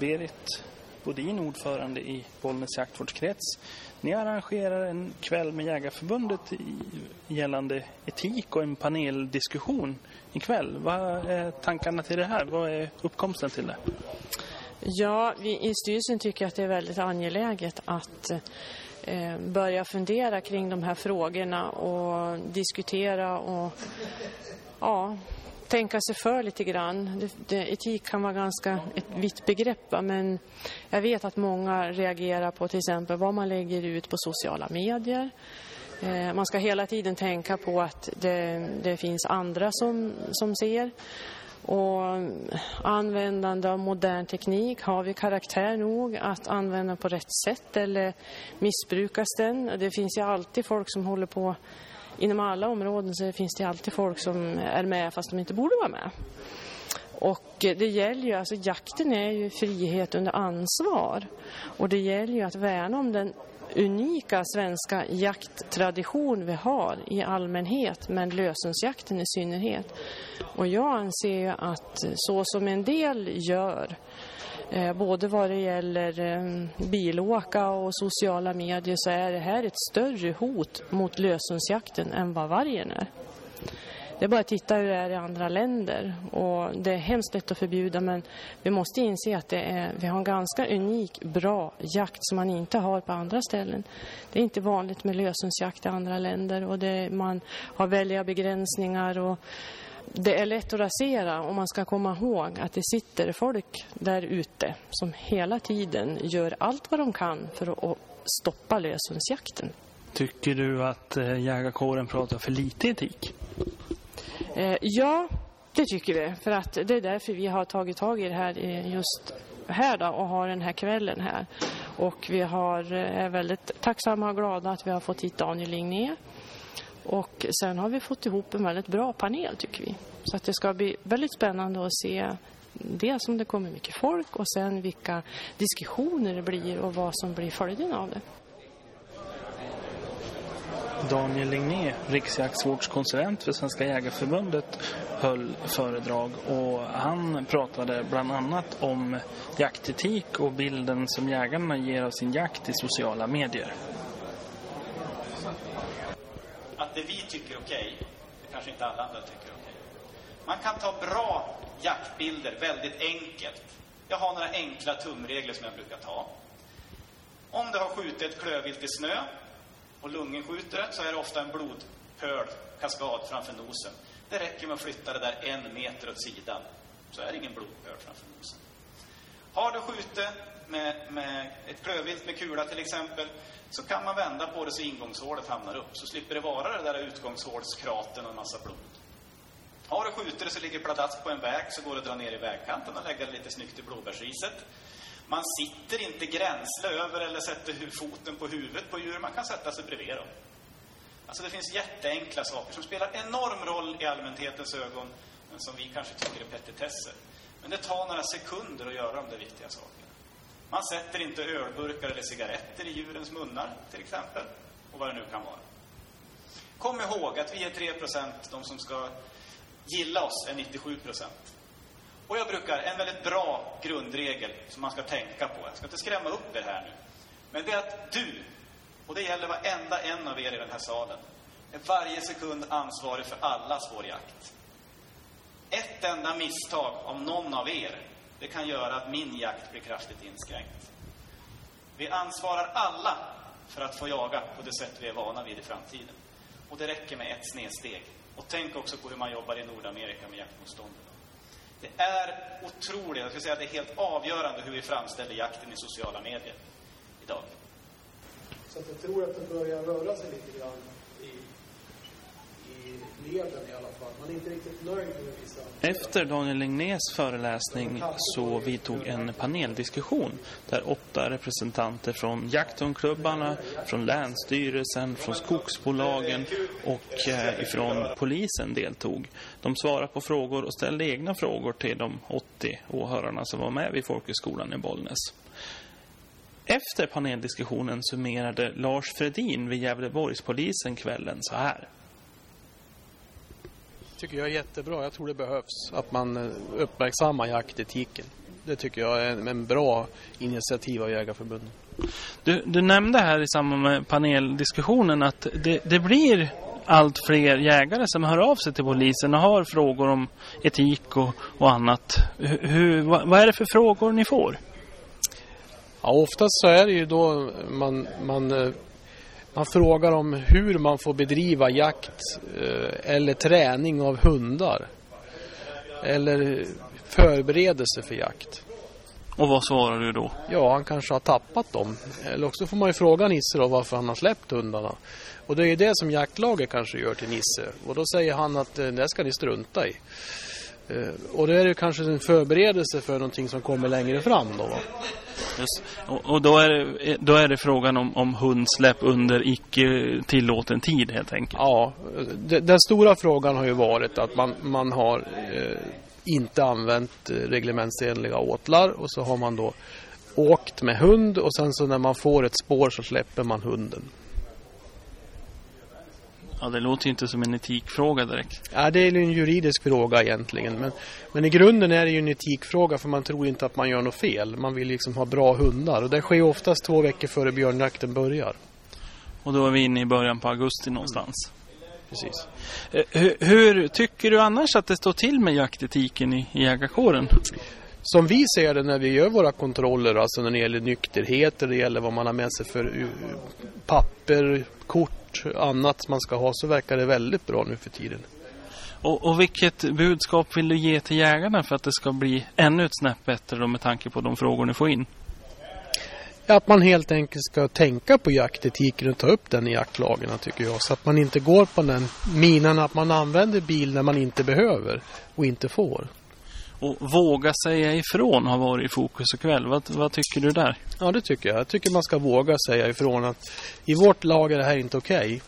Berit Bodin, ordförande i Bollnäs jaktvårdskrets. Ni arrangerar en kväll med Jägarförbundet gällande etik och en paneldiskussion ikväll. Vad är tankarna till det här? Vad är uppkomsten till det? Ja, vi i styrelsen tycker att det är väldigt angeläget att eh, börja fundera kring de här frågorna och diskutera och ja, tänka sig för lite grann. Det, det, etik kan vara ganska ett vitt begrepp, men jag vet att många reagerar på till exempel vad man lägger ut på sociala medier. Eh, man ska hela tiden tänka på att det, det finns andra som, som ser. Och användande av modern teknik, har vi karaktär nog att använda på rätt sätt eller missbrukas den? Det finns ju alltid folk som håller på inom alla områden så finns det alltid folk som är med fast de inte borde vara med. Och det gäller ju, alltså jakten är ju frihet under ansvar. Och det gäller ju att värna om den unika svenska jakttradition vi har i allmänhet, men lösensjakten i synnerhet. Och jag anser att så som en del gör eh, både vad det gäller eh, bilåka och sociala medier så är det här ett större hot mot lösensjakten än vad vargen är. Det är bara att titta hur det är i andra länder och det är hemskt lätt att förbjuda men vi måste inse att det är, vi har en ganska unik, bra jakt som man inte har på andra ställen. Det är inte vanligt med lösensjakt i andra länder och det, man har välja begränsningar och det är lätt att rasera och man ska komma ihåg att det sitter folk där ute som hela tiden gör allt vad de kan för att stoppa lösensjakten. Tycker du att eh, jägarkåren pratar för lite etik? Eh, ja, det tycker vi. För att det är därför vi har tagit tag i det här just här då, och har den här kvällen här. Och vi har, eh, är väldigt tacksamma och glada att vi har fått hit Daniel Ligné och sen har vi fått ihop en väldigt bra panel tycker vi. Så att det ska bli väldigt spännande att se dels om det kommer mycket folk och sen vilka diskussioner det blir och vad som blir följden av det. Daniel Ligné, riksjaktsvårdskonsulent för Svenska Jägarförbundet, höll föredrag och han pratade bland annat om jaktetik och bilden som jägarna ger av sin jakt i sociala medier att det vi tycker är okej, okay, det kanske inte alla andra tycker är okej. Okay. Man kan ta bra jaktbilder väldigt enkelt. Jag har några enkla tumregler som jag brukar ta. Om du har skjutit ett klövvilt i snö och lungen skjuter det så är det ofta en blodpöl, kaskad framför nosen. Det räcker med att flytta det där en meter åt sidan så är det ingen blodpöl framför nosen. Har du skjutit med, med ett klövvilt med kula till exempel så kan man vända på det så ingångshålet hamnar upp. Så slipper det vara det där utgångshålskraten och en massa blod. Har du skjutit det så ligger pladask på en väg så går det att dra ner i vägkanten och lägga det lite snyggt i blåbärsriset. Man sitter inte gränsle över eller sätter foten på huvudet på djur. Man kan sätta sig bredvid dem. Alltså det finns jätteenkla saker som spelar enorm roll i allmänhetens ögon men som vi kanske tycker är petitesser. Men det tar några sekunder att göra de där viktiga sakerna. Man sätter inte ölburkar eller cigaretter i djurens munnar, till exempel. Och vad det nu kan vara. Kom ihåg att vi är 3 de som ska gilla oss är 97% Och jag brukar, en väldigt bra grundregel som man ska tänka på, jag ska inte skrämma upp er här nu, men det är att du, och det gäller varenda en av er i den här salen, är varje sekund ansvarig för allas vår jakt. Ett enda misstag av någon av er det kan göra att min jakt blir kraftigt inskränkt. Vi ansvarar alla för att få jaga på det sätt vi är vana vid i framtiden. Och det räcker med ett snedsteg. Och tänk också på hur man jobbar i Nordamerika med jaktmotståndet. Det är otroligt, jag ska säga att det är helt avgörande hur vi framställer jakten i sociala medier idag. Så att jag tror att det börjar röra sig lite grann leden i alla fall. Man är inte riktigt nöjd med vissa... Liksom. Efter Daniel Lignés föreläsning så vidtog en paneldiskussion där åtta representanter från jakthundklubbarna, från Länsstyrelsen, från skogsbolagen och eh, ifrån polisen deltog. De svarade på frågor och ställde egna frågor till de 80 åhörarna som var med vid Folkhögskolan i Bollnäs. Efter paneldiskussionen summerade Lars Fredin vid Gävleborgspolisen kvällen så här tycker jag är jättebra. Jag tror det behövs att man eh, uppmärksammar jaktetiken. det tycker jag är en, en bra initiativ av Jägarförbundet. Du, du nämnde här i samband med paneldiskussionen att det, det blir allt fler jägare som hör av sig till polisen och har frågor om etik och, och annat. Hur, vad, vad är det för frågor ni får? Ja, oftast så är det ju då man, man, man frågar om hur man får bedriva jakt eh, eller träning av hundar. Eller förberedelse för jakt. Och vad svarar du då? Ja, han kanske har tappat dem. Eller också får man ju fråga Nisse då varför han har släppt hundarna. Och det är ju det som jaktlaget kanske gör till Nisse. Och då säger han att eh, det ska ni strunta i. Eh, och då är det kanske en förberedelse för någonting som kommer längre fram då va? Just. Och, och då, är det, då är det frågan om, om hundsläpp under icke tillåten tid helt enkelt. Ja, det, den stora frågan har ju varit att man, man har eh, inte använt reglementsenliga åtlar och så har man då åkt med hund och sen så när man får ett spår så släpper man hunden. Ja, det låter ju inte som en etikfråga direkt. Ja, det är ju en juridisk fråga egentligen. Men, men i grunden är det ju en etikfråga för man tror inte att man gör något fel. Man vill liksom ha bra hundar och det sker oftast två veckor före björnjakten börjar. Och då är vi inne i början på augusti någonstans. Precis. Eh, Hur, hur tycker du annars att det står till med jaktetiken i, i jägarkåren? Som vi ser det när vi gör våra kontroller, alltså när det gäller nykterhet, det gäller vad man har med sig för uh, papper, kort, annat man ska ha, så verkar det väldigt bra nu för tiden. Och, och vilket budskap vill du ge till jägarna för att det ska bli ännu ett snäpp bättre då med tanke på de frågor ni får in? Att man helt enkelt ska tänka på jaktetiken och ta upp den i jaktlagen tycker jag. Så att man inte går på den minan att man använder bil när man inte behöver och inte får. Och våga säga ifrån har varit i fokus ikväll. Vad, vad tycker du där? Ja, det tycker jag. Jag tycker man ska våga säga ifrån att i vårt lag är det här inte okej.